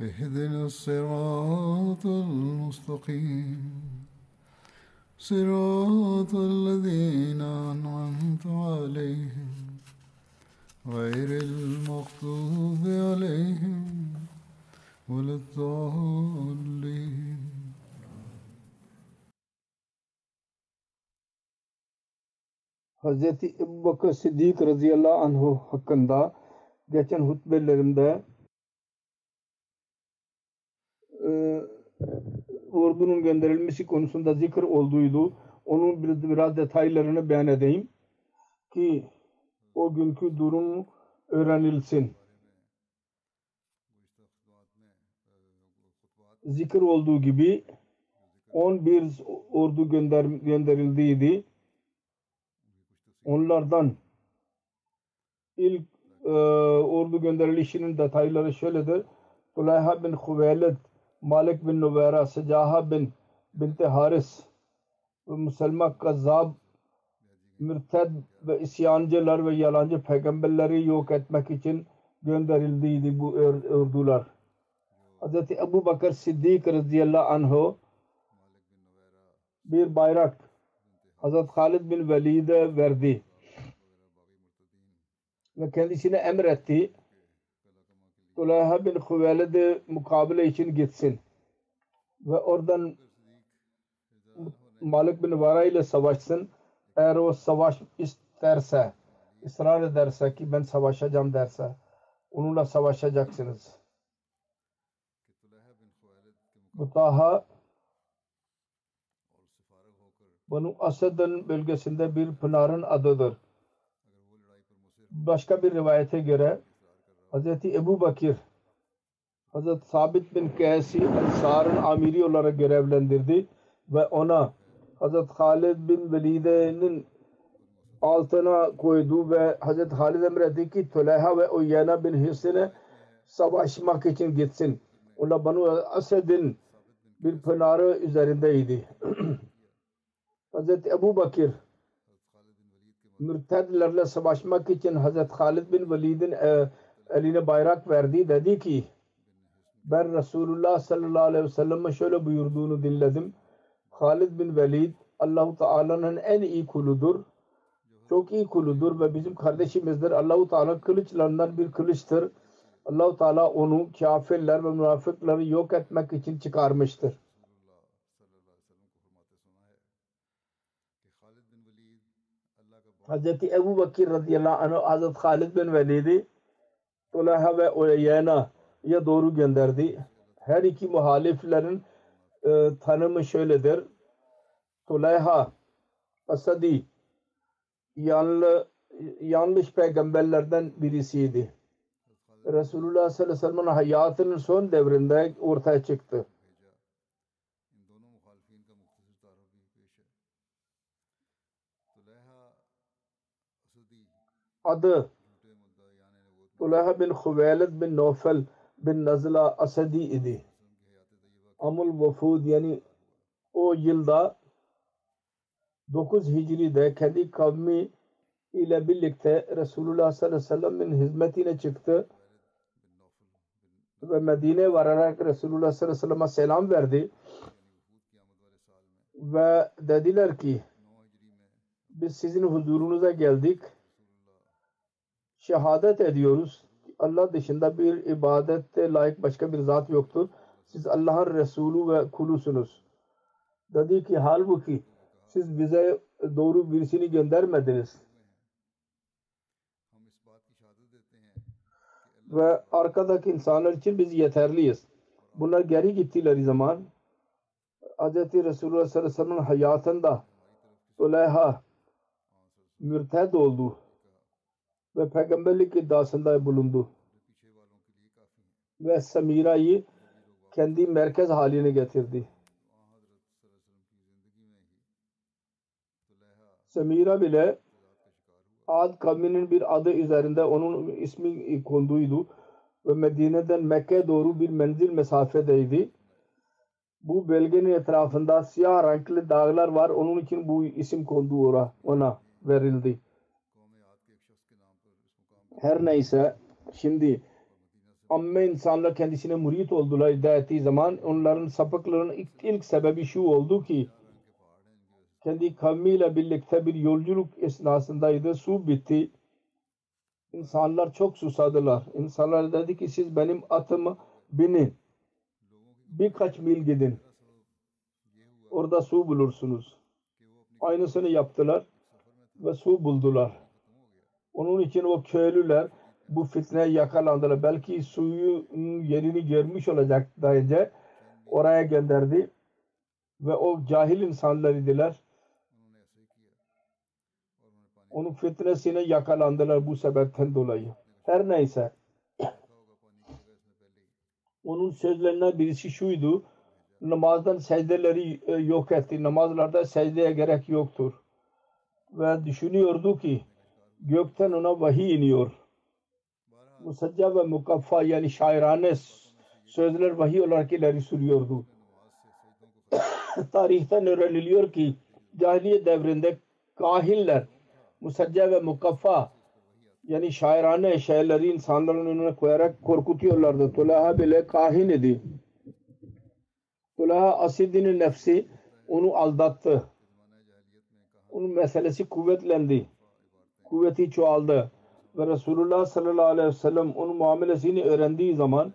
اهدنا الصراط المستقيم. صراط الذين أنعمت عليهم. غير المغضوب عليهم ولا الضالين. حضرت ابو بكر الصديق رضي الله عنه عنہ دا گچن خطبه لرندہ ordunun gönderilmesi konusunda zikir olduydu. Onun biraz, detaylarını beyan edeyim ki o günkü durum öğrenilsin. Zikir olduğu gibi 11 ordu gönder, gönderildiydi. Onlardan ilk e, ordu gönderilişinin detayları şöyledir. Tulayha bin Huveyled, Malik bin Nuvera, Secaha bin Binti Haris ve Müslüman Kazzab mürted ve isyancılar ve yalancı peygamberleri yok etmek için gönderildiydi bu ordular. Hz. Ebu Bakır Siddik radıyallahu anhu bir bayrak Hazret Halid bin Velid'e verdi. Ve kendisine emretti. Tulayha bin Hüveylid'e mukabele için gitsin. Ve oradan Malik bin Vara ile savaşsın. Eğer o savaş isterse, ısrar ederse ki ben savaşacağım derse, onunla savaşacaksınız. Bu Taha Banu Asad'ın bölgesinde bir pınarın adıdır. Başka bir rivayete göre Hz. Ebu Bakir Hz. Sabit bin Kaysi Ensar'ın amiri olarak görevlendirdi ve ona Hz. Halid bin Velide'nin altına koydu ve Hz. Halid emretti ki Tüleyha ve Uyyana bin Hüseyin'e savaşmak için gitsin. Onlar Banu Asad'ın bir pınarı üzerindeydi. Hz. Ebu Bakir mürtedlerle savaşmak için Hz. Halid bin Velid'in e, eline bayrak verdi. Dedi ki ben Resulullah sallallahu aleyhi ve sellem'e şöyle buyurduğunu dinledim. Halid bin Velid Allahu Teala'nın en iyi kuludur. Çok iyi kuludur ve bizim kardeşimizdir. Allahu Teala kılıçlarından bir kılıçtır. Allahu Teala onu kafirler ve münafıkları yok etmek için çıkarmıştır. Hazreti Ebu Bakir radıyallahu anh Hazreti Halid bin Velid'i Tulaha ve Uyeyna'ya doğru gönderdi. Her iki muhaliflerin e, tanımı şöyledir. Tulaha Asadi yanlı, yanlış peygamberlerden birisiydi. Resulullah sallallahu aleyhi ve sellem'in hayatının son devrinde ortaya çıktı. adı Tulaha bin Huveylid bin Nofel bin Nazla Asadi idi. Amul Vafud yani o yılda 9 Hicri'de kendi kavmi ile birlikte Resulullah sallallahu aleyhi ve sellem'in hizmetine çıktı ve Medine vararak Resulullah sallallahu aleyhi ve sellem'e selam verdi ve dediler ki biz sizin huzurunuza geldik şehadet ediyoruz. Allah dışında bir ibadette layık başka bir zat yoktur. Siz Allah'ın Resulü ve kulusunuz. Dedi ki halbuki siz bize doğru birisini göndermediniz. Ve arkadaki insanlar için biz yeterliyiz. Bunlar geri gittiler zaman Hz. Resulullah sallallahu aleyhi ve sellem'in hayatında Züleyha mürted oldu ve peygamberlik iddiasında bulundu. Ve Samira'yı kendi merkez haline getirdi. Samira bile Ad kavminin bir adı üzerinde onun ismi konduydu ve Medine'den Mekke'ye doğru bir menzil mesafedeydi. Bu belgenin etrafında siyah renkli dağlar var. Onun için bu isim kondu ona, ona verildi. Her neyse şimdi amme insanlar kendisine murit oldular iddia ettiği zaman onların sapıklığının ilk, ilk sebebi şu oldu ki kendi kavmiyle birlikte bir yolculuk esnasındaydı. Su bitti. İnsanlar çok susadılar. İnsanlar dedi ki siz benim atımı binin. Birkaç mil gidin. Orada su bulursunuz. Aynısını yaptılar ve su buldular. Onun için o köylüler bu fitneye yakalandılar. Belki suyu yerini görmüş olacak daha önce. Oraya gönderdi. Ve o cahil insanlar idiler. Onun fitnesine yakalandılar bu sebepten dolayı. Her neyse. Onun sözlerinden birisi şuydu. Namazdan secdeleri e, yok etti. Namazlarda secdeye gerek yoktur. Ve düşünüyordu ki gökten ona vahiy iniyor. Musacca ve mukaffa yani şairane sözler vahiy olarak ileri sürüyordu. Tarihten öğreniliyor ki cahiliye devrinde kahiller musacca ve mukaffa yani şairane şeyleri insanların önüne koyarak korkutuyorlardı. Tulaha bile kahin idi. Tulaha Asid'in nefsi onu aldattı. Onun meselesi kuvvetlendi. Kuvveti çoğaldı. Ve Resulullah sallallahu aleyhi ve sellem onun muamelesini öğrendiği zaman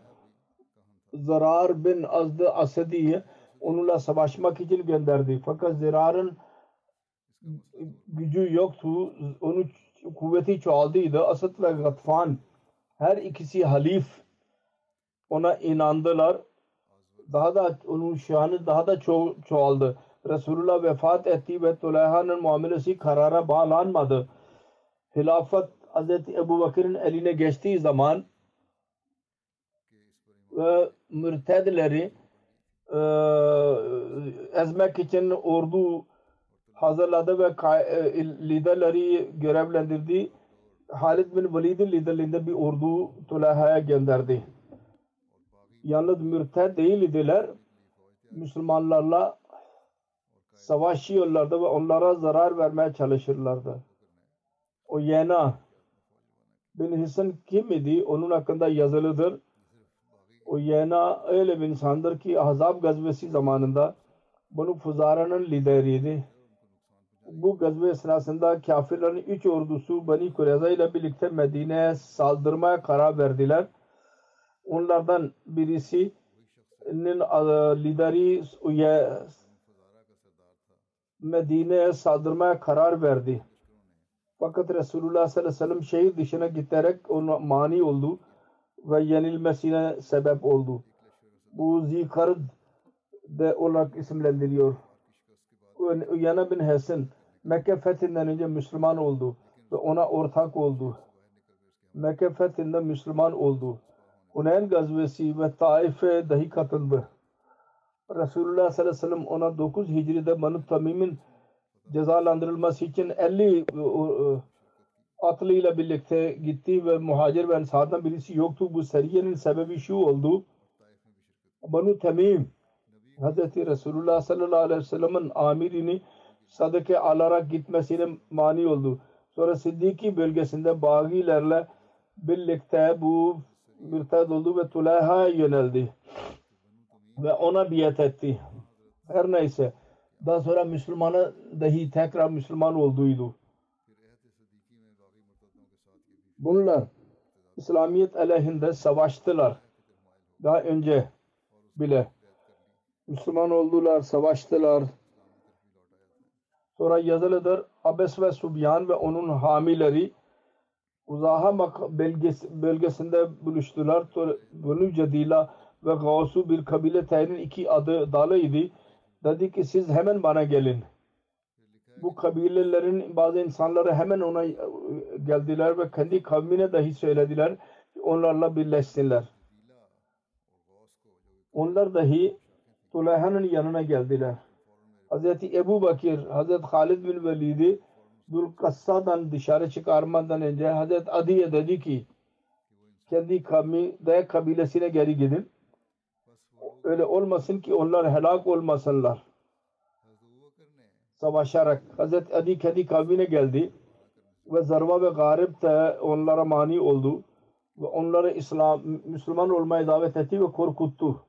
Zarar bin Azd Asadi'yi onunla savaşmak için gönderdi. Fakat Zirar'ın gücü yoktu. Onun kuvveti çoğaldıydı. Asad ve Gatfan her ikisi halif ona inandılar. Daha da onun şanı daha da ço çoğaldı. Resulullah vefat etti ve Tuleyha'nın muamelesi karara bağlanmadı. Hilafet Hz. Ebu Bakır'ın eline geçtiği zaman ve mürtedleri e, ezmek için ordu hazırladı ve e, liderleri görevlendirdi. Halid bin Velid'in liderliğinde bir ordu Tulaha'ya gönderdi. Yalnız mürted değil idiler. Müslümanlarla savaşıyorlardı ve onlara zarar vermeye çalışırlardı. O Yena bin Hisan kim idi? Onun hakkında yazılıdır. O Yena öyle bir insandır ki Ahzab gazvesi zamanında bunu Fuzara'nın lideriydi. Bu gazve esnasında kafirlerin üç ordusu Bani Kureyza ile birlikte Medine'ye saldırmaya karar verdiler. Onlardan birisinin adı- lideri Medine'ye saldırmaya karar verdi. Fakat Resulullah sallallahu aleyhi ve sellem şehir dışına giderek ona mani oldu ve yenilmesine sebep oldu. Bu Zikard de olarak isimlendiriyor. Uyana bin Hasan Mekke fethinden önce Müslüman oldu ve ona ortak oldu. Mekke fethinde Müslüman oldu. Hunayn gazvesi ve Taif'e dahi katıldı. Resulullah sallallahu aleyhi ve sellem ona 9 Hicri'de Banu Tamim'in cezalandırılması için 50 e, atlıyla birlikte gitti ve muhacir ve ensardan birisi yoktu. Bu seriyenin sebebi şu oldu. Banu Tamim Hz. Resulullah sallallahu aleyhi ve sellem'in amirini sadaka alarak gitmesine mani oldu. Sonra Siddiki bölgesinde bagilerle birlikte bu mürted oldu ve Tulaha'ya yöneldi. Ve ona biat etti. Her neyse. Daha sonra Müslümanı dahi tekrar Müslüman olduydu. Bunlar İslamiyet aleyhinde savaştılar. Daha önce bile. Müslüman oldular, savaştılar. Sonra yazılıdır Abes ve Subyan ve onun hamileri Uzaha belgesi, bölgesinde buluştular. Banu Cedila ve Gavsu bir kabile Tay'nin iki adı dalıydı. Dedi ki siz hemen bana gelin. Bu kabilelerin bazı insanları hemen ona e, geldiler ve kendi kavmine dahi söylediler onlarla birleşsinler. Onlar dahi Tulayha'nın yanına geldiler. Hazreti Ebu Bakir, Hazreti Halid bin Velid'i Dulkassa'dan dışarı çıkarmadan önce Hazreti Adi'ye dedi ki kendi kavmi de kabilesine geri gidin. Öyle olmasın ki onlar helak olmasınlar. Savaşarak Hazreti Adi kendi kavmine geldi ve Zarva ve Garip de onlara mani oldu ve onları İslam, Müslüman olmaya davet etti ve korkuttu.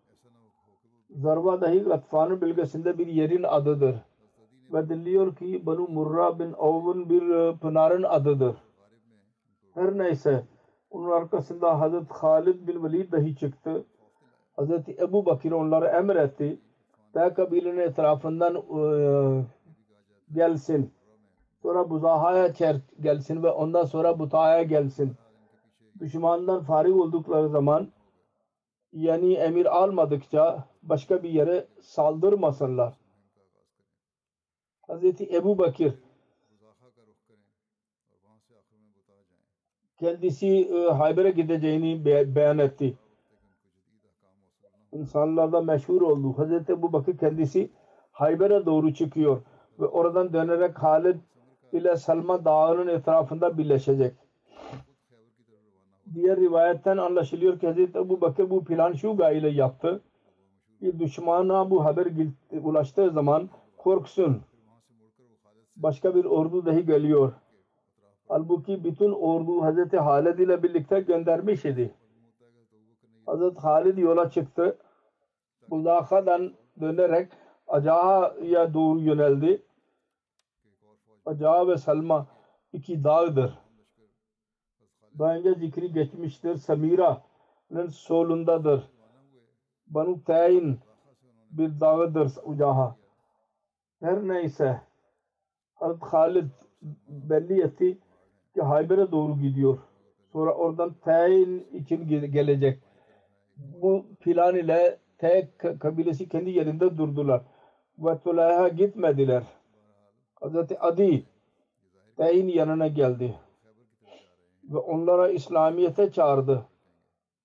Zarva dahi Gatfan'ın bölgesinde bir yerin adıdır. Ve deniliyor ki Banu Murra bin Avf'un bir e, pınarın adıdır. Her neyse onun arkasında Hazreti Halid bin Velid dahi çıktı. Hazreti Ebu Bakir onlara emretti. Ve etrafından e, gelsin. Sonra Buzaha'ya gelsin ve ondan sonra Buta'ya gelsin. Düşmandan farik oldukları zaman yani emir almadıkça başka bir yere saldırmasınlar. Hazreti Ebu Bakir kendisi e, Hayber'e gideceğini be- beyan etti. İnsanlarda meşhur oldu. Hazreti Ebu Bakir kendisi Hayber'e doğru çıkıyor ve oradan dönerek Halid ile Salma Dağı'nın etrafında birleşecek. Diğer rivayetten anlaşılıyor ki Hazreti Ebu Bakır bu plan şu gayle yaptı. Bir düşmana bu haber ulaştığı zaman korksun. Başka bir ordu dahi geliyor. Halbuki bütün ordu Hazreti Halid ile birlikte göndermiş idi. Hazreti Halid yola çıktı. Buzakha'dan dönerek Aca'ya doğru yöneldi. Aca ve Salma iki dağdır. Daha önce zikri geçmiştir. Samira'nın solundadır. Banu Tayn bir dağıdır Ucaha. Her neyse Hazreti Halid belli etti ki Hayber'e doğru gidiyor. Sonra oradan Tayn için ge- gelecek. Bu plan ile Tay kabilesi kendi yerinde durdular. Ve Tulayha gitmediler. Hazreti Adi Tayn yanına geldi. Ve onlara İslamiyet'e çağırdı.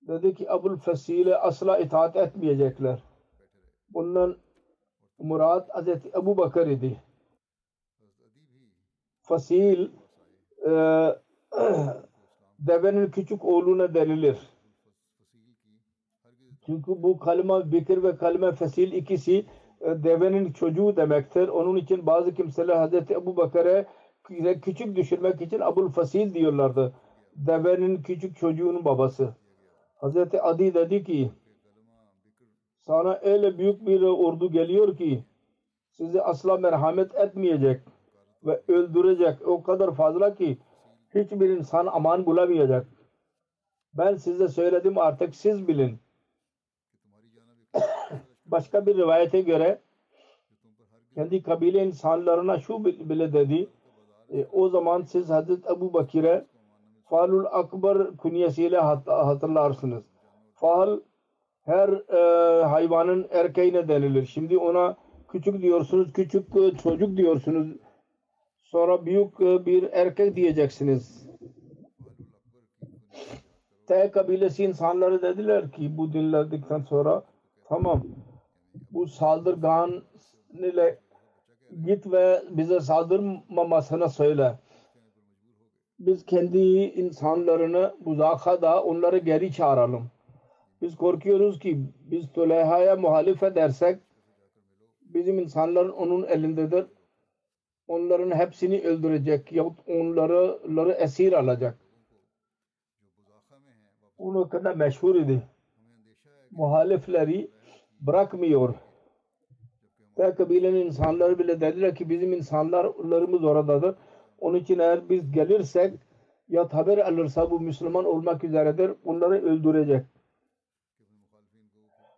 Dedi ki Abul Fesil'e asla itaat etmeyecekler. Bundan Murat Hazreti Ebu Bakır idi. Fasil e, devenin küçük oğluna denilir. Çünkü bu kalma Bekir ve kalma Fasil ikisi e, devenin çocuğu demektir. Onun için bazı kimseler Hazreti Ebu Bakır'e küçük düşürmek için Abul Fasil diyorlardı. Devenin küçük çocuğunun babası. Hazreti Adi dedi ki sana öyle büyük bir ordu geliyor ki sizi asla merhamet etmeyecek ve öldürecek. O kadar fazla ki hiçbir insan aman bulamayacak. Ben size söyledim artık siz bilin. Başka bir rivayete göre kendi kabile insanlarına şu bile dedi. E, o zaman siz Hazreti Ebu Bakir'e Falul Akbar künyesiyle hat hatırlarsınız. Fal her e, hayvanın erkeğine denilir. Şimdi ona küçük diyorsunuz, küçük e, çocuk diyorsunuz. Sonra büyük e, bir erkek diyeceksiniz. T kabilesi insanları dediler ki bu dinledikten sonra tamam bu saldırgan ile git ve bize saldırmamasına söyle. Biz kendi insanlarını Buzaka'da onları geri çağıralım. Biz korkuyoruz ki biz Tüleyha'ya muhalif edersek bizim insanların onun elindedir. Onların hepsini öldürecek yahut onları esir alacak. Onun kadar meşhur idi. Muhalifleri bırakmıyor. Ve kabilenin insanları bile dediler ki bizim insanlarımız oradadır. Onun için eğer biz gelirsek ya haber alırsa bu Müslüman olmak üzeredir. Onları öldürecek.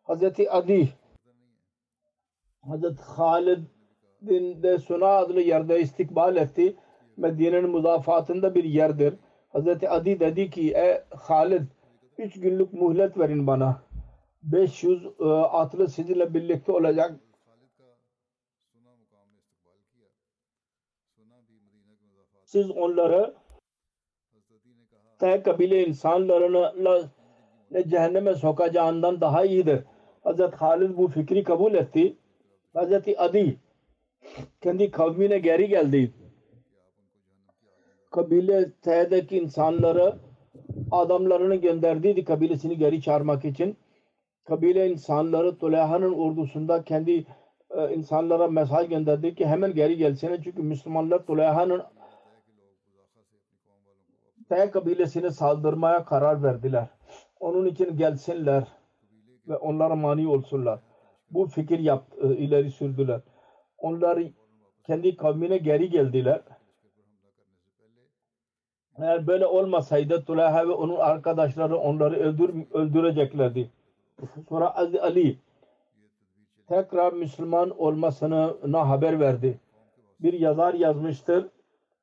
Hazreti Adi Hazreti Halid'in de Suna adlı yerde istikbal etti. Medine'nin müdafaatında bir yerdir. Hazreti Adi dedi ki ey Halid üç günlük muhlet verin bana. 500 e, atlı sizinle birlikte olacak. Siz onları te kabile insanlarını ne cehenneme sokacağından daha iyidir. Hazreti Halid bu fikri kabul etti. Hazreti Adi kendi kavmine geri geldi. Kabile T'deki insanları adamlarını gönderdi kabilesini geri çağırmak için. Kabile insanları Tuleha'nın ordusunda kendi e, insanlara mesaj gönderdi ki hemen geri gelsene çünkü Müslümanlar Tuleha'nın T kabilesine saldırmaya karar verdiler. Onun için gelsinler ve onlara mani olsunlar. Bu fikir yaptı, e, ileri sürdüler. Onlar kendi kavmine geri geldiler. Eğer böyle olmasaydı Tulaha ve onun arkadaşları onları öldür, öldüreceklerdi. Sonra Ali tekrar Müslüman olmasına haber verdi. Bir yazar yazmıştır.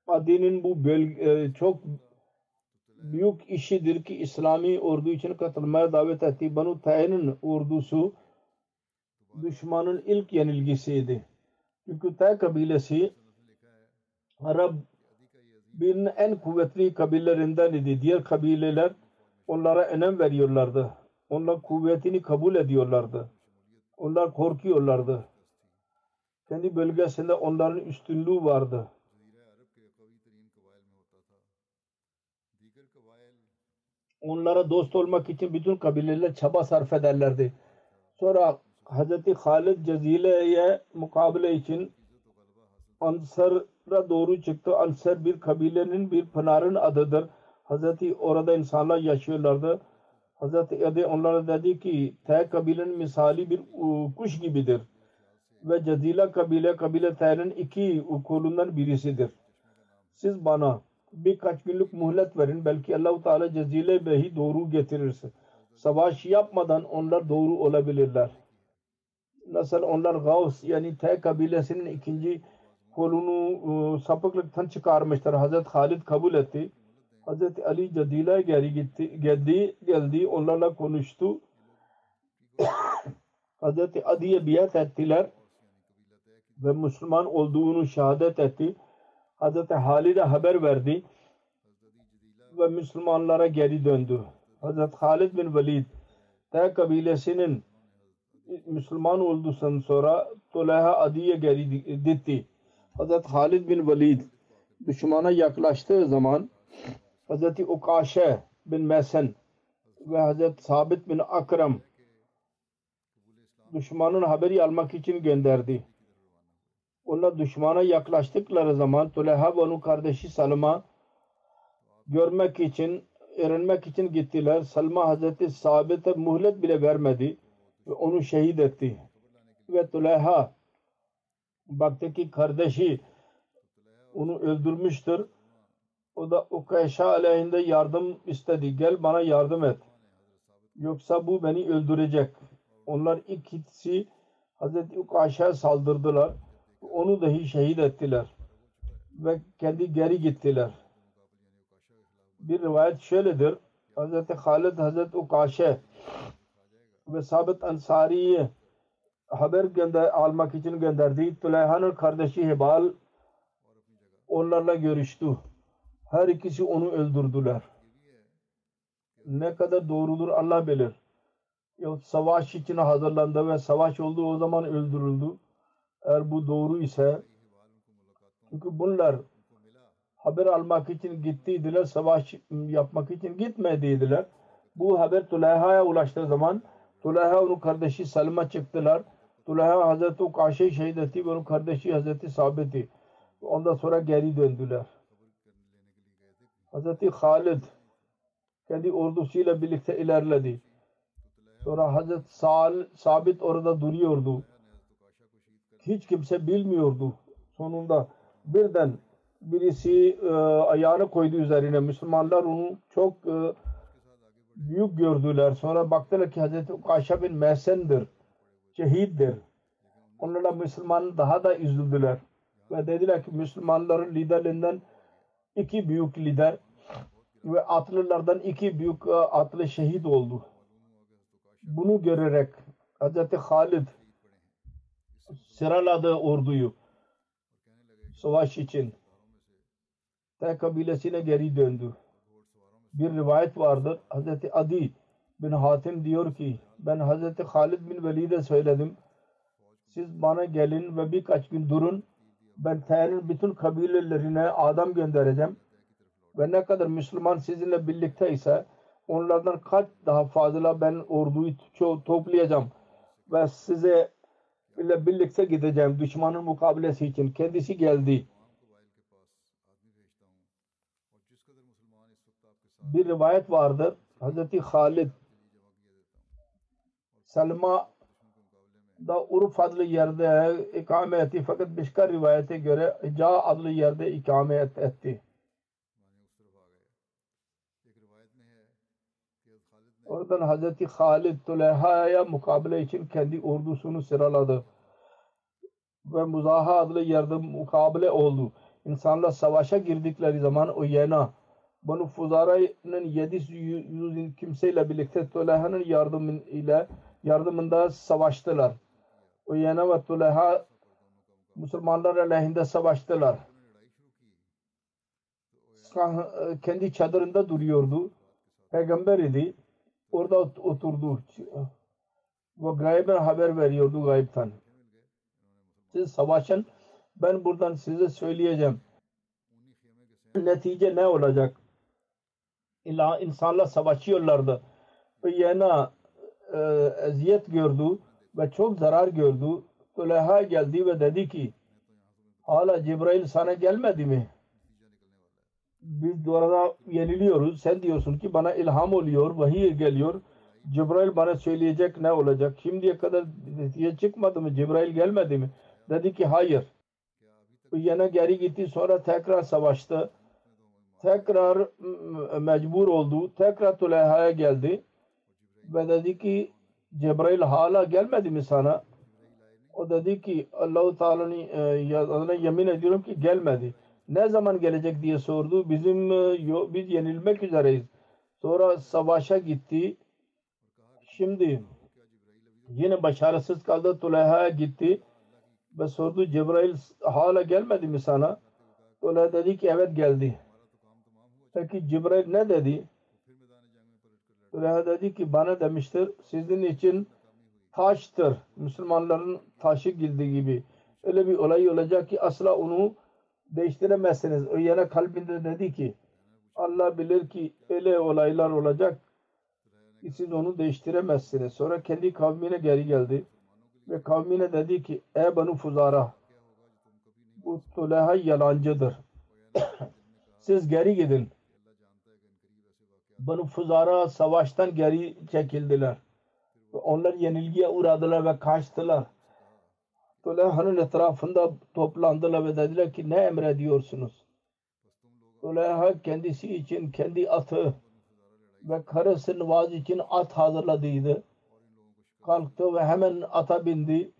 Adi'nin bu bölge, çok büyük işidir ki İslami ordu için katılmaya davet etti. Banu Tayyin'in ordusu düşmanın ilk yenilgisiydi. Çünkü Tay kabilesi Arap birinin en kuvvetli kabilelerinden idi. Diğer kabileler onlara önem veriyorlardı. Onlar kuvvetini kabul ediyorlardı. Onlar korkuyorlardı. Kendi bölgesinde onların üstünlüğü vardı. Onlara dost olmak için bütün kabileler çaba sarf ederlerdi. Sonra Hz. Halid Cezile'ye mukabele için Ansar'a doğru çıktı. Ansar bir kabilenin bir pınarın adıdır. Hazreti orada insanlar yaşıyorlardı. Hazreti Adi onlara dedi ki T kabilenin misali bir kuş gibidir. Ve Cezila kabile kabile T'nin iki kolundan birisidir. Siz bana birkaç günlük muhlet verin. Belki Allahu Teala Cezile Bey'i doğru getirirse. Savaş yapmadan onlar doğru olabilirler. Nasıl onlar Gavs yani T kabilesinin ikinci kolunu e, sapıklıktan çıkarmışlar. Hazreti Halid kabul etti. Hazreti Ali Cedila'ya geri gitti, geldi, geldi, onlarla konuştu. Hazreti Adi'ye biat ettiler ve Müslüman olduğunu şehadet etti. Hazreti Halid'e haber verdi ve Müslümanlara geri döndü. Hazreti Halid bin Velid T kabilesinin Müslüman olduktan sonra Tulaha Adi'ye geri gitti. Hazreti Halid bin Velid düşmana yaklaştığı zaman Hazreti Ukaşe bin Mesen ve Hazreti Sabit bin Akram düşmanın haberi almak için gönderdi. Onlar düşmana yaklaştıkları zaman Tulaha ve onun kardeşi Salma görmek için, öğrenmek için gittiler. Salma Hazreti Sabit'e muhlet bile vermedi ve onu şehit etti. Ve Tulaha baktı ki kardeşi onu öldürmüştür. O da Ukayşa aleyhinde yardım istedi. Gel bana yardım et. Yoksa bu beni öldürecek. Onlar ikisi Hazreti Ukayşa'ya saldırdılar. Onu dahi şehit ettiler. Ve kendi geri gittiler. Bir rivayet şöyledir. Hazreti Halid Hazreti Ukayşe ve Sabit Ansari'yi haber gönder almak için gönderdi. Tüleyha'nın kardeşi Hebal onlarla görüştü. Her ikisi onu öldürdüler. Ne kadar doğrudur Allah bilir. Ya savaş için hazırlandı ve savaş oldu o zaman öldürüldü. Eğer bu doğru ise çünkü bunlar haber almak için gittiydiler, savaş yapmak için gitmediydiler. Bu haber Tuleyha'ya ulaştığı zaman Tuleyha onun kardeşi Salma çıktılar. Tuleyha Hazreti Ukaşe şehit etti ve onun kardeşi Hazreti Sabit'i. Ondan sonra geri döndüler. Hazreti Halid kendi ordusuyla birlikte ilerledi. Sonra Hazreti Sal, Sabit orada duruyordu. Hiç kimse bilmiyordu. Sonunda birden birisi e, ayağını koydu üzerine. Müslümanlar onu çok e, büyük gördüler. Sonra baktılar ki Hazreti Ukaşa bin Mehsen'dir. Şehittir. Onlara Müslüman daha da üzüldüler. Ve dediler ki Müslümanların liderlerinden iki büyük lider ve atlılardan iki büyük e, atlı şehit oldu. Bunu görerek Hazreti Halid sıraladı orduyu savaş için. Te kabilesine geri döndü. Bir rivayet vardır. Hazreti Adi bin Hatim diyor ki ben Hazreti Halid bin Velid'e söyledim. Siz bana gelin ve birkaç gün durun. Ben T'nin bütün kabilelerine adam göndereceğim. Ve ne kadar Müslüman sizinle birlikte ise onlardan kaç daha fazla ben orduyu ço- toplayacağım. Ve size ile birlikte gideceğim düşmanın mukabilesi için. Kendisi geldi. Bir rivayet vardır. Hazreti Halid Selma da Urf adlı yerde ikame etti. Fakat başka rivayete göre Ca adlı yerde ikame et- etti. Oradan Hazreti Halid Tuleha'ya mukabele için kendi ordusunu sıraladı. Ve Muzaha adlı yerde mukabele oldu. İnsanlar savaşa girdikleri zaman o yana Banu Fuzara'nın 700 kimseyle birlikte Tuleha'nın yardımı ile yardımında savaştılar. O yana ve Tuleha Müslümanlar aleyhinde savaştılar. Kendi çadırında duruyordu. Peygamber idi. Orada ot- oturdu. Ve gayben haber veriyordu gaybtan. Siz savaşın. Ben buradan size söyleyeceğim. Netice ne olacak? İlla insanlar savaşıyorlardı. Ve yana e, eziyet gördü ve çok zarar gördü. Tüleyha geldi ve dedi ki hala Cibrail sana gelmedi mi? Biz orada yeniliyoruz. Sen diyorsun ki bana ilham oluyor, vahiy geliyor. Cibrail bana söyleyecek ne olacak? Şimdiye kadar netice çıkmadı mı? Cibrail gelmedi mi? Dedi ki hayır. Yana geri gitti sonra tekrar savaştı. Tekrar mecbur oldu. Tekrar Tüleyha'ya geldi. Ve dedi ki Cebrail hala gelmedi mi sana? O dedi ki Allah-u Teala'nın e, yemin ediyorum ki gelmedi. Ne zaman gelecek diye sordu. Bizim e, biz yenilmek üzereyiz. Sonra savaşa gitti. Şimdi yine başarısız kaldı. Tuleyha'ya gitti ve sordu Cebrail hala gelmedi mi sana? Tuleyha dedi ki evet geldi. Peki Cebrail ne dedi? Tuleyha dedi ki bana demiştir sizin için taştır. Müslümanların taşı gildi gibi. Öyle bir olay olacak ki asla onu değiştiremezsiniz. O yana kalbinde dedi ki Allah bilir ki öyle olaylar olacak ki siz onu değiştiremezsiniz. Sonra kendi kavmine geri geldi ve kavmine dedi ki ey Banu Fuzara bu Tuleyha yalancıdır. siz geri gidin. Banu Fuzara savaştan geri çekildiler. Onlar yenilgiye uğradılar ve kaçtılar. Tuleyha'nın etrafında toplandılar ve dediler ki ne emrediyorsunuz? Tuleyha kendisi için kendi atı ve karısı Nuvaz için at hazırladıydı. Kalktı ve hemen ata bindi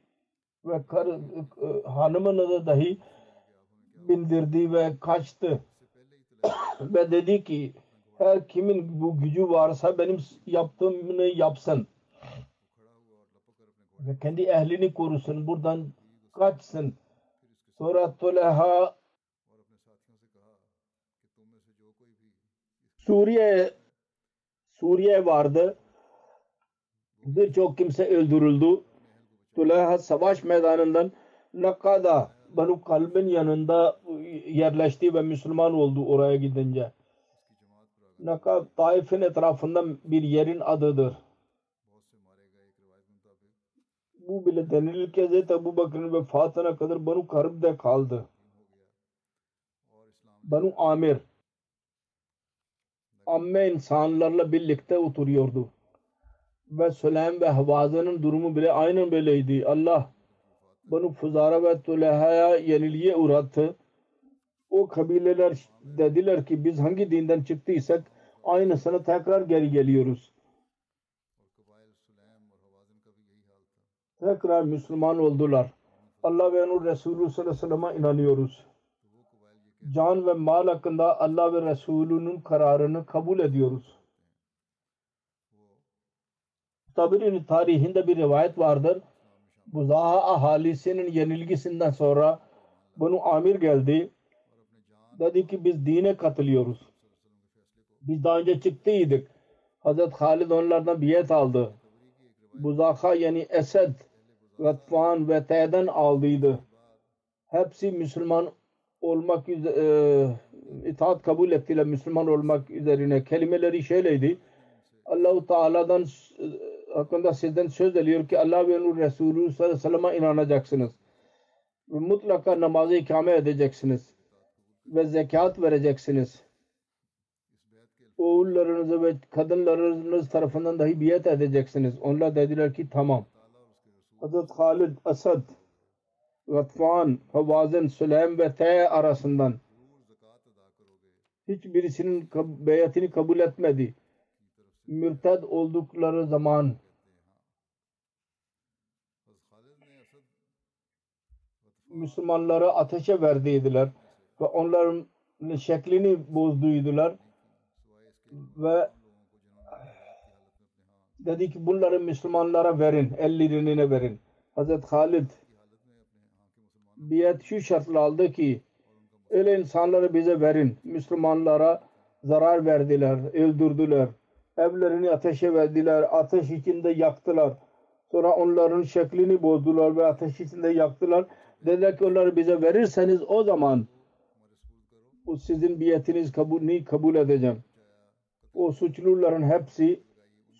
ve karı, e, hanımını da dahi bindirdi ve kaçtı. ve dedi ki her kimin bu gücü varsa benim yaptığımı yapsın ve kendi ehlini korusun buradan kaçsın sonra Tuleyha Suriye Suriye vardı birçok kimse öldürüldü Tuleyha savaş meydanından Nakada Banu Kalbin yanında yerleşti ve Müslüman oldu oraya gidince. Nakab Taif'in etrafında bir yerin adıdır. Bu bile denilir ki Hz. Ebu Bakır'ın vefatına kadar Banu Karb'de kaldı. Banu Amir amme insanlarla birlikte oturuyordu. Ve Süleym ve Havaza'nın durumu bile aynen böyleydi. Allah Banu Fuzara ve Tuleha'ya yenilgiye uğrattı. O kabileler dediler ki biz hangi dinden çıktıysak aynısını tekrar geri geliyoruz. tekrar Müslüman oldular. Allah ve onun Resulü sallallahu aleyhi ve sellem'e inanıyoruz. Can ve mal hakkında Allah ve Resulü'nün kararını kabul ediyoruz. Tabir'in tarihinde bir rivayet vardır. Buzaha ahalisinin yenilgisinden sonra bunu amir geldi. Dedi ki biz dine katılıyoruz. Biz daha önce çıktıydık. Hazret Halid onlardan biyet aldı. Buzaha yani Esed Gatfan ve Teden aldıydı. Hepsi Müslüman olmak e, itaat kabul ettiler Müslüman olmak üzerine. Kelimeleri şöyleydi. Allahu Teala'dan e, hakkında sizden söz ediyor ki Allah ve onun Resulü sallallahu aleyhi ve sellem'e inanacaksınız. Ve mutlaka namazı ikame edeceksiniz. Ve zekat vereceksiniz. Oğullarınızı ve kadınlarınız tarafından dahi biyet edeceksiniz. Onlar dediler ki tamam. Hazret Halid Asad Gatfan, Havazin, Süleym ve Te arasından hiçbirisinin beyatini kabul etmedi. Mürted oldukları zaman Müslümanları ateşe verdiydiler ve onların şeklini bozduydular ve dedi ki bunları Müslümanlara verin. Ellerine verin. Hazreti Halid biyet şu şartla aldı ki öyle insanları bize verin. Müslümanlara zarar verdiler, öldürdüler. Evlerini ateşe verdiler, ateş içinde yaktılar. Sonra onların şeklini bozdular ve ateş içinde yaktılar. Dediler ki onları bize verirseniz o zaman o sizin biyetiniz kabul, kabul edeceğim. O suçluların hepsi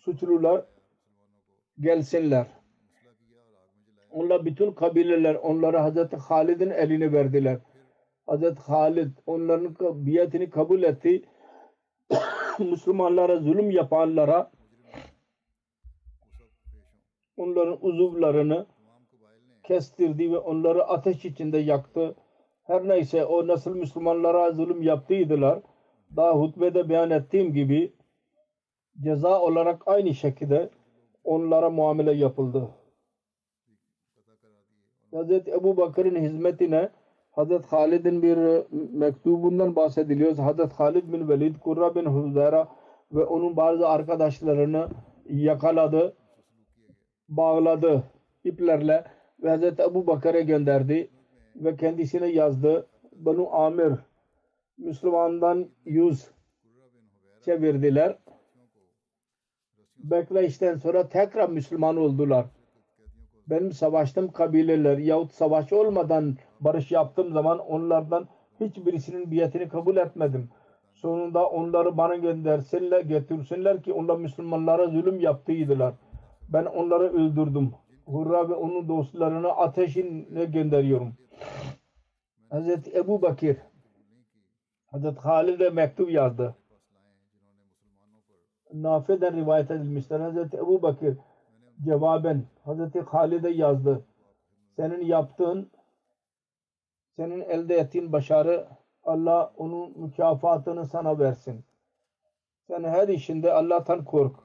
suçlular gelsinler. Onlar bütün kabileler onlara Hazreti Halid'in eline verdiler. Hazreti Halid onların biyatini kabul etti. Müslümanlara zulüm yapanlara onların uzuvlarını kestirdi ve onları ateş içinde yaktı. Her neyse o nasıl Müslümanlara zulüm yaptıydılar. Daha hutbede beyan ettiğim gibi ceza olarak aynı şekilde onlara muamele yapıldı. Hz. Ebu Bakır'ın hizmetine Hz. Halid'in bir mektubundan bahsediliyor. Hz. Halid bin Velid, Kurra bin Huzera ve onun bazı arkadaşlarını yakaladı, bağladı iplerle ve Hz. Ebu Bakır'a gönderdi ve kendisine yazdı. Banu Amir Müslümandan yüz çevirdiler bekleyişten sonra tekrar Müslüman oldular. Benim savaştığım kabileler yahut savaş olmadan barış yaptığım zaman onlardan hiçbirisinin biyetini kabul etmedim. Sonunda onları bana göndersinler, getirsinler ki onlar Müslümanlara zulüm yaptıydılar. Ben onları öldürdüm. Hurra ve onun dostlarını ateşine gönderiyorum. Hz. Ebu Bakir Hz. Halid'e mektup yazdı. Nafi'den rivayet edilmiştir. Hazreti Ebu Bakır cevaben Hazreti Halid'e yazdı. Senin yaptığın senin elde ettiğin başarı Allah onun mükafatını sana versin. Sen her işinde Allah'tan kork.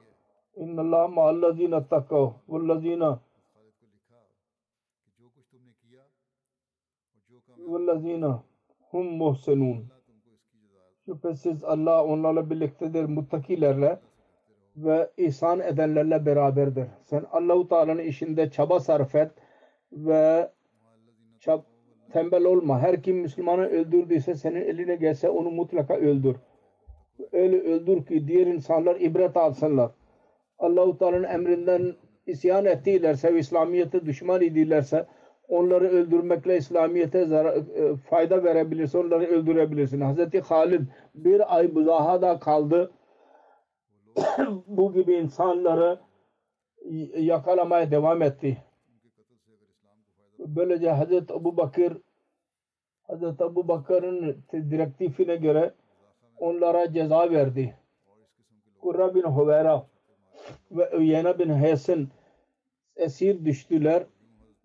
İnna Allah ma'allazina takav vellezina vellezina hum muhsinun. Şüphesiz Allah onlarla birliktedir muttakilerle ve ihsan edenlerle beraberdir. Sen Allahu Teala'nın işinde çaba sarf et ve çab tembel olma. Her kim Müslümanı öldürdüyse senin eline gelse onu mutlaka öldür. Öyle öldür ki diğer insanlar ibret alsınlar. Allahu Teala'nın emrinden isyan ettilerse ve İslamiyet'e düşman idilerse onları öldürmekle İslamiyet'e e, fayda verebilirse onları öldürebilirsin. Hazreti Halid bir ay buzahada kaldı. bu gibi insanları yakalamaya devam etti. Böylece Hazreti Abu Bakır Hazreti Abu Bakır'ın direktifine göre onlara ceza verdi. Kurra bin Huvera ve Uyena bin Hesin esir düştüler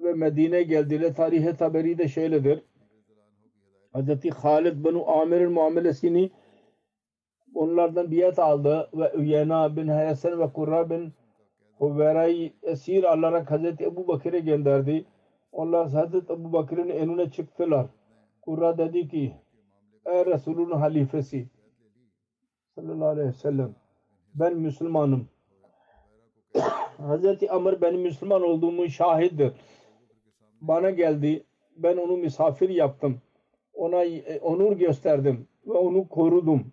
ve Medine geldiler. Tarihe taberi de şöyledir. Hz. Halid bin Amir'in muamelesini onlardan biat aldı ve Üyena bin Hasan ve Kurra bin Huvera'yı esir alarak Hazreti Ebu Bakır'a gönderdi. Onlar Hazreti Ebu Bakır'ın önüne çıktılar. Kurra dedi ki Ey Resulün halifesi sallallahu aleyhi ve sellem ben Müslümanım. Hazreti Amr benim Müslüman olduğumun şahittir. Bana geldi. Ben onu misafir yaptım. Ona e, onur gösterdim ve onu korudum.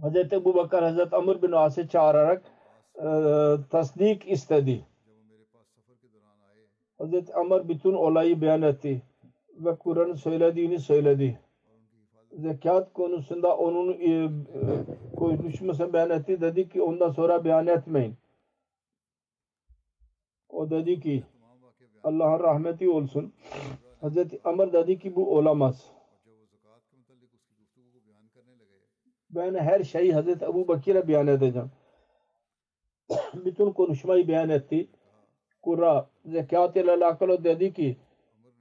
Hazreti Ebu Bakar Hazreti Amr bin As'ı çağırarak e, tasdik istedi. Hazreti Amr bütün olayı beyan etti ve Kur'an'ın söylediğini söyledi. Zekat konusunda onun e, e, konuşmasını beyan etti. Dedi ki ondan sonra beyan etmeyin. O dedi ki Allah'ın rahmeti olsun. Hazreti Amr dedi ki bu olamaz. Ben her şeyi Hazreti Ebu Bakir'e beyan edeceğim. Bütün konuşmayı beyan etti. Kurra zekat ile alakalı dedi ki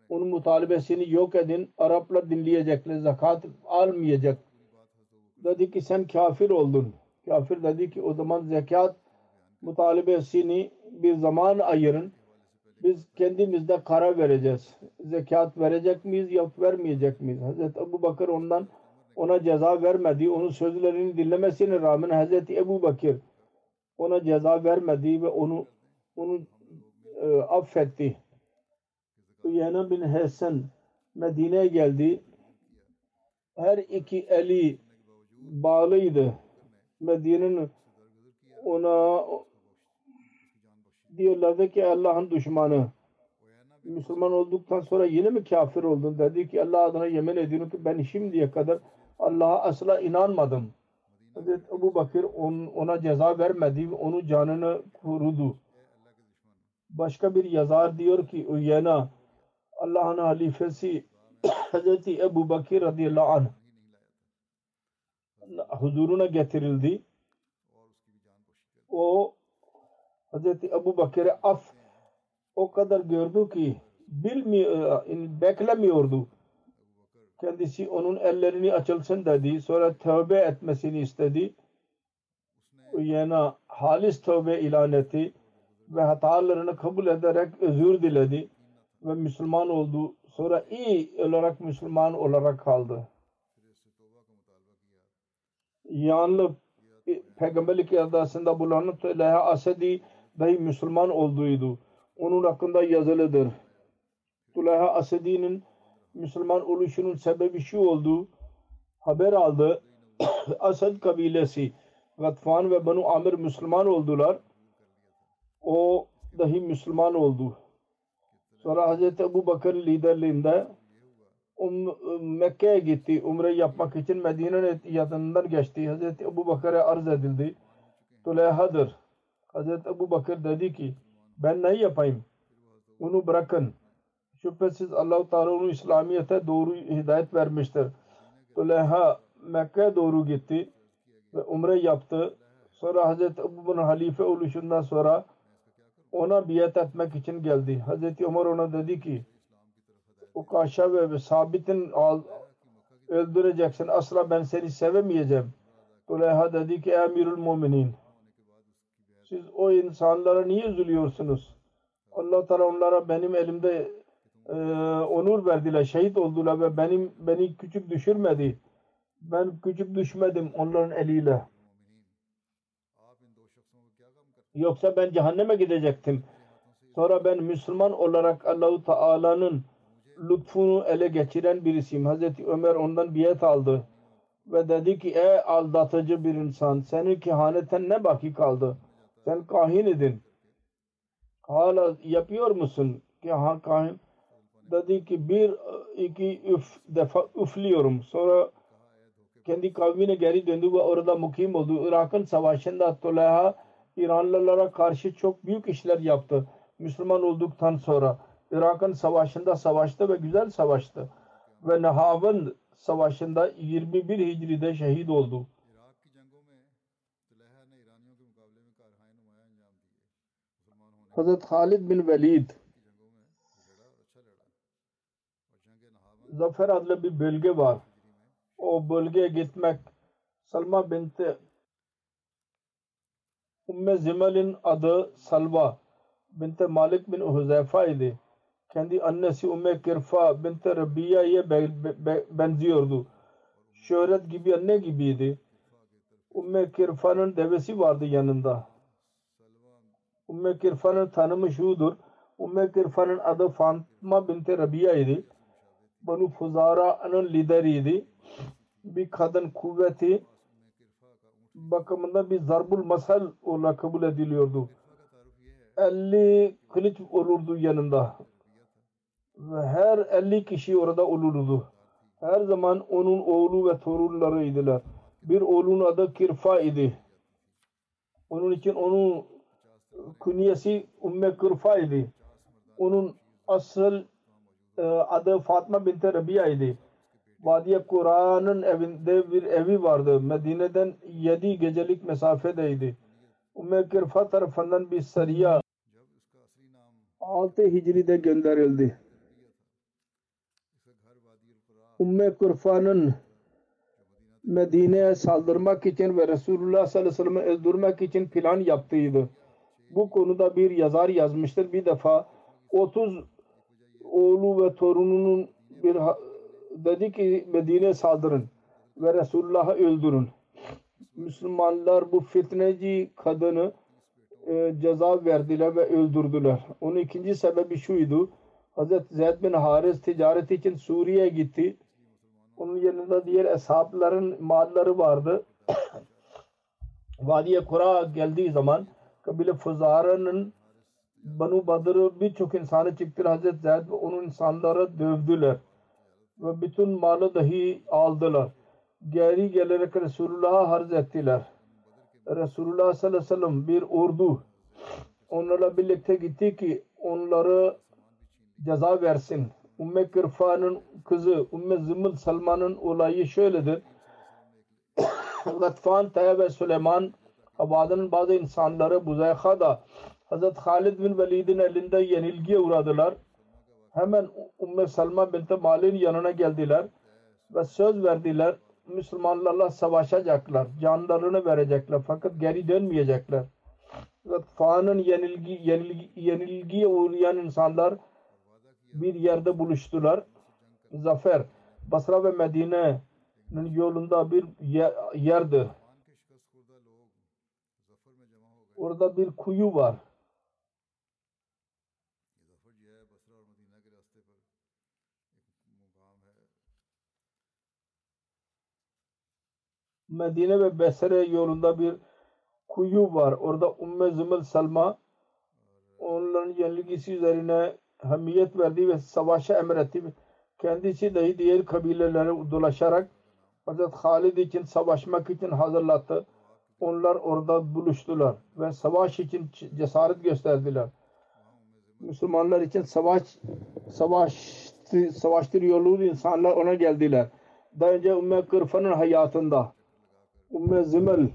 onun mutalebesini yok edin. Araplar dinleyecekler. Zakat almayacak. Dedi ki sen kafir oldun. Kafir dedi ki o zaman zekat mutalebesini bir zaman ayırın. Biz kendimizde karar vereceğiz. Zekat verecek miyiz yok vermeyecek miyiz? Hazreti Ebu Bakır ondan ona ceza vermedi. Onun sözlerini dinlemesine rağmen Hazreti Ebu Bakır ona ceza vermedi ve onu onu e, affetti. Uyena bin Hasan Medine'ye geldi. Her iki eli bağlıydı. Medine'nin ona diyorlardı ki Allah'ın düşmanı. Müslüman olduktan sonra yine mi kafir oldun? Dedi ki Allah adına yemin ediyorum ki ben şimdiye kadar Allah'a asla inanmadım. Hazreti Ebu Bakır on, ona ceza vermedi ve onun canını korudu. Başka bir yazar diyor ki Uyena Allah'ın halifesi Hazreti Ebu Bakır radıyallahu anh huzuruna getirildi. O Hazreti Ebu Bakır'e af o kadar gördü ki bilmiyor, beklemiyordu. Kendisi onun ellerini açılsın dedi. Sonra tövbe etmesini istedi. Yana halis tövbe ilan etti ve hatalarını kabul ederek özür diledi ve Müslüman oldu. Sonra iyi olarak Müslüman olarak kaldı. Yanlı peygamberlik adasında bulunan Tüleyha Asedi dahi Müslüman olduğuydu. Onun hakkında yazılıdır. Tüleyha Asedi'nin Müslüman oluşunun sebebi şu oldu. Haber aldı. Asad kabilesi Gatfan ve Banu Amir Müslüman oldular. O dahi Müslüman oldu. Sonra Hz. Ebu Bakır liderliğinde um, Mekke'ye gitti. Umre yapmak için Medine'nin yanından geçti. Hz. Ebu Bakır'a arz edildi. Tüleyha'dır. Hz. Ebu Bakır dedi ki ben ne yapayım? Onu bırakın. Şüphesiz Allah-u Teala onu İslamiyet'e doğru hidayet vermiştir. Tüleyha Mekke'ye doğru gitti ve umre yaptı. Sonra Hazreti Ebu'nun halife oluşundan sonra ona biat etmek için geldi. Hazreti Ömer ona dedi ki Ukaşa ve Sabit'in öldüreceksin. Asla ben seni sevemeyeceğim. Tüleyha dedi ki Emirül Muminin siz o insanlara niye üzülüyorsunuz? Allah Teala onlara benim elimde e, onur verdiler, şehit oldular ve benim beni küçük düşürmedi. Ben küçük düşmedim onların eliyle. Yoksa ben cehenneme gidecektim. Sonra ben Müslüman olarak Allahu Teala'nın lütfunu ele geçiren birisiyim. Hazreti Ömer ondan biat aldı ve dedi ki ey aldatıcı bir insan senin kehaneten ne baki kaldı? Sen kahin idin. Hala yapıyor musun? Ki ha kahin dedi ki bir iki üf defa üfliyorum. Sonra kendi kavmine geri döndü ve orada mukim oldu. Irak'ın savaşında Tüleyha İranlılara karşı çok büyük işler yaptı. Müslüman olduktan sonra Irak'ın savaşında savaştı ve güzel savaştı. Ve Nahav'ın savaşında 21 Hicri'de şehit oldu. Hazret Halid bin Velid Zafer adlı bir bölge var. O bölgeye gitmek Salma binti Umme Zimal'in adı Salva binti Malik bin Huzeyfa idi. Kendi annesi Umme Kirfa binti Rabia'ya be- be- benziyordu. Şöhret gibi anne gibiydi. Umme Kirfa'nın devesi vardı yanında. Umme Kirfa'nın tanımı şudur. Umme Kirfa'nın adı Fatma binti Rabia idi. Banu Fuzara'nın lideriydi. Bir kadın kuvveti bakımından bir zarbul masal olarak kabul ediliyordu. 50 kılıç olurdu yanında. Ve her 50 kişi orada olurdu. Her zaman onun oğlu ve torunlarıydılar. Bir oğlunun adı Kirfa idi. Onun için onun künyesi Umme Kirfa idi. Onun asıl adı Fatma binti Rabia idi. Vadiye Kur'an'ın evinde bir evi vardı. Medine'den 7 gecelik mesafedeydi. Umme Kirfa tarafından bir sariya 6 Hicri'de gönderildi. Umme Kurfa'nın Medine'ye saldırmak için ve Resulullah sallallahu aleyhi ve sellem'i öldürmek için plan yaptıydı. Bu konuda bir yazar yazmıştır. Bir defa 30 oğlu ve torununun bir dedi ki Medine'ye saldırın ve Resulullah'ı öldürün. Müslümanlar bu fitneci kadını e, ceza verdiler ve öldürdüler. Onun ikinci sebebi şuydu. Hazreti Zeyd bin Haris ticaret için Suriye'ye gitti. Onun yanında diğer eshapların malları vardı. Vadiye Kura geldiği zaman kabile Fuzara'nın Banu Badr'ı birçok insanı çıktılar. Hazreti Zeyd ve onun insanları dövdüler. Ve bütün malı dahi aldılar. Geri gelerek Resulullah'a harz ettiler. Resulullah sallallahu aleyhi ve sellem bir ordu onlarla birlikte gitti ki onları ceza versin. Ümme Kırfa'nın kızı Ümme Zımıl Salman'ın olayı şöyledir. Gatfan, Taya ve Süleyman Abad'ın bazı insanları Buzaykha'da Hazret Halid bin Velid'in elinde yenilgiye uğradılar. Hemen Ümme Salma binti Mal'in yanına geldiler ve söz verdiler. Müslümanlarla savaşacaklar. Canlarını verecekler. Fakat geri dönmeyecekler. Gatfan'ın yenilgi, yenilgi, yenilgiye uğrayan insanlar bir yerde buluştular. Zafer Basra ve Medine'nin yolunda bir ye- yerdir. Orada bir kuyu var. Medine ve Besre yolunda bir kuyu var. Orada Umme Zümül Salma onların yenilgisi üzerine hamiyet verdi ve savaşa emretti. Kendisi dahi diğer kabilelere dolaşarak Hazret Halid için savaşmak için hazırlattı. Onlar orada buluştular ve savaş için cesaret gösterdiler. Müslümanlar için savaş savaş savaştır yolu insanlar ona geldiler. Daha önce Ümme Kırfa'nın hayatında Ümme Zimel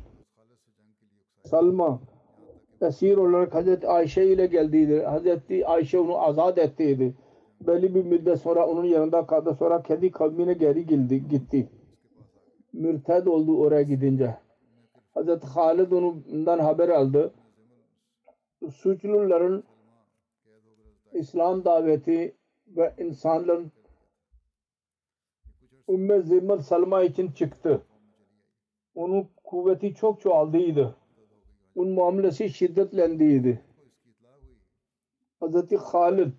Salma esir olarak Hazreti Ayşe ile geldiydi. Hazreti Ayşe onu azat ettiydi. Belli bir müddet sonra onun yanında kaldı. Sonra kendi kavmine geri geldi, gitti. Mürted oldu oraya gidince. Hazreti Halid ondan haber aldı. Suçluların İslam daveti ve insanların Ümme Zimmel Salma için çıktı. Onun kuvveti çok çoğaldıydı. Onun muamelesi şiddetlendiydi. Hazreti Halid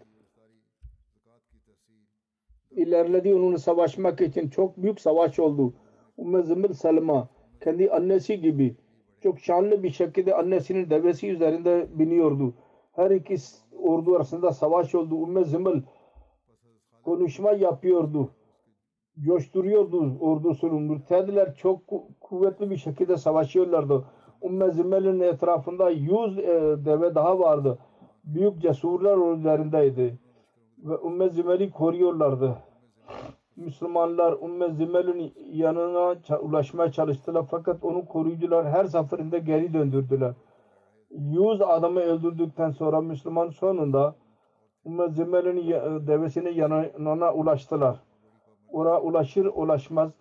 ilerledi onunla savaşmak için çok büyük savaş oldu. Ümme Zimmel Salma kendi annesi gibi çok şanlı bir şekilde annesinin devesi üzerinde biniyordu. Her iki ordu arasında savaş oldu. Ümme Zimmel konuşma yapıyordu. Coşturuyordu ordusunu. Mürtediler çok kuvvetli bir şekilde savaşıyorlardı. Ümme Zimmel'in etrafında yüz e, deve daha vardı. Büyük cesurlar üzerindeydi. Ve Ümme Zimmel'i koruyorlardı. Müslümanlar Ümme Zimmel'in yanına ulaşmaya çalıştılar fakat onu koruyucular her seferinde geri döndürdüler. Yüz adamı öldürdükten sonra Müslüman sonunda Ümme Zimmel'in devesinin yanına ulaştılar. Oraya ulaşır ulaşmaz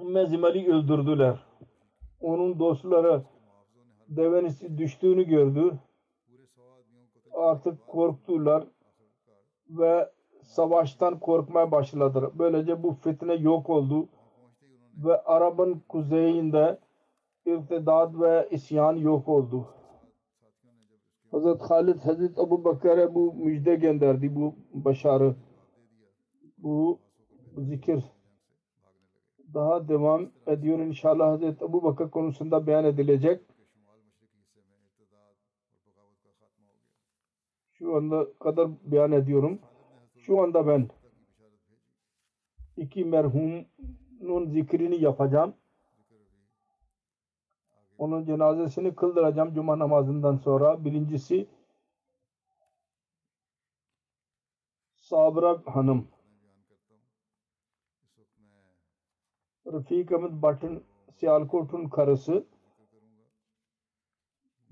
Ümme Zimel'i öldürdüler. Onun dostları devenisi düştüğünü gördü. Artık korktular ve savaştan korkmaya başladılar. Böylece bu fitne yok oldu ve Arap'ın kuzeyinde irtidat ve isyan yok oldu. Hazret Halid Hazret Abu Bakar'a bu müjde gönderdi bu başarı. Bu zikir daha devam ediyor inşallah Hazret Abu Bakar konusunda beyan edilecek. Şu anda kadar beyan ediyorum. Şu anda ben iki merhumun zikrini yapacağım. Onun cenazesini kıldıracağım cuma namazından sonra. Birincisi Sabra Hanım. Rafik Ahmet Batın Siyalkot'un karısı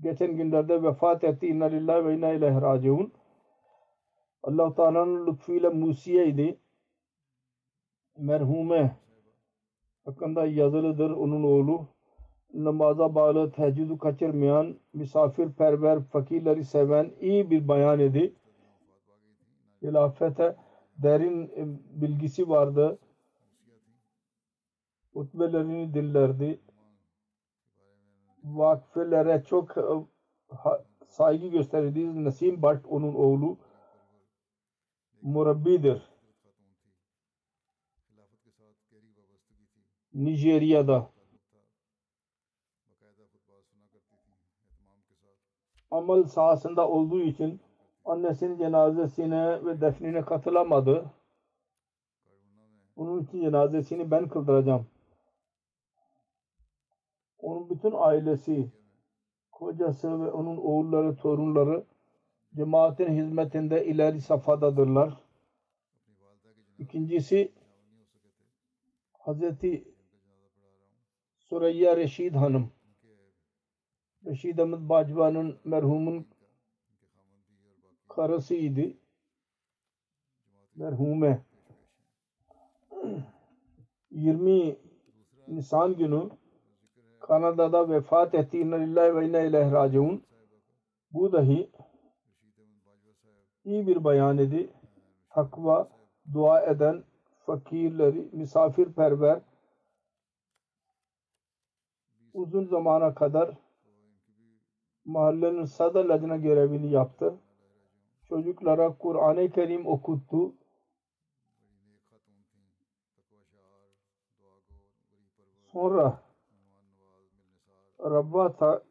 geçen günlerde vefat etti. İnna lillahi ve inna ileyhi raciun. Allah Teala'nın lütfuyla Musiye'ydi. Merhume hakkında yazılıdır onun oğlu. Namaza bağlı, teheccüdü kaçırmayan, misafirperver, fakirleri seven iyi bir bayan idi. Hilafete derin bilgisi vardı. Hutbelerini dinlerdi. Vakfelere çok saygı gösterirdi. Nasim Bhatt onun oğlu murabbidir. Nijerya'da amal sahasında olduğu için annesinin cenazesine ve defnine katılamadı. Onun için cenazesini ben kıldıracağım. Onun bütün ailesi, kocası ve onun oğulları, torunları cemaatin hizmetinde ileri safhadadırlar. İkincisi Hazreti Sureyya Reşid Hanım. Reşid Ahmet Bacva'nın merhumun karısıydı. Merhume. 20 Nisan günü Kanada'da vefat etti. İnna lillahi ve inna ileyhi raciun. Bu dahi iyi bir bayan idi. Takva, dua eden, fakirleri, misafirperver uzun zamana kadar mahallenin sadar lacına görevini yaptı. Çocuklara Kur'an-ı Kerim okuttu. Sonra Rabb'a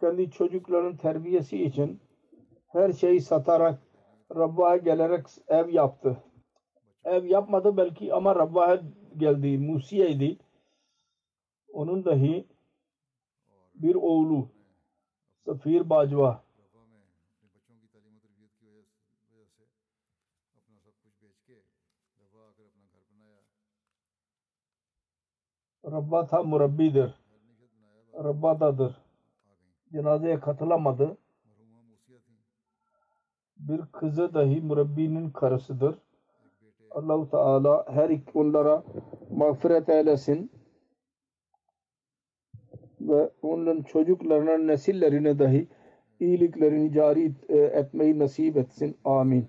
kendi çocukların terbiyesi için her şeyi satarak Rabb'a gelerek ev yaptı. Ev yapmadı belki ama Rabb'a geldi. Musiye'ydi. Onun dahi bir oğlu Safir Bajwa Rabba ta murabbidir. Rabba'dadır. Cenazeye katılamadı. Bir kızı dahi murabbinin karısıdır. Allah-u Teala her iki onlara mağfiret eylesin ve onların çocuklarına, nesillerine dahi iyiliklerini cari etmeyi nasip etsin. Amin.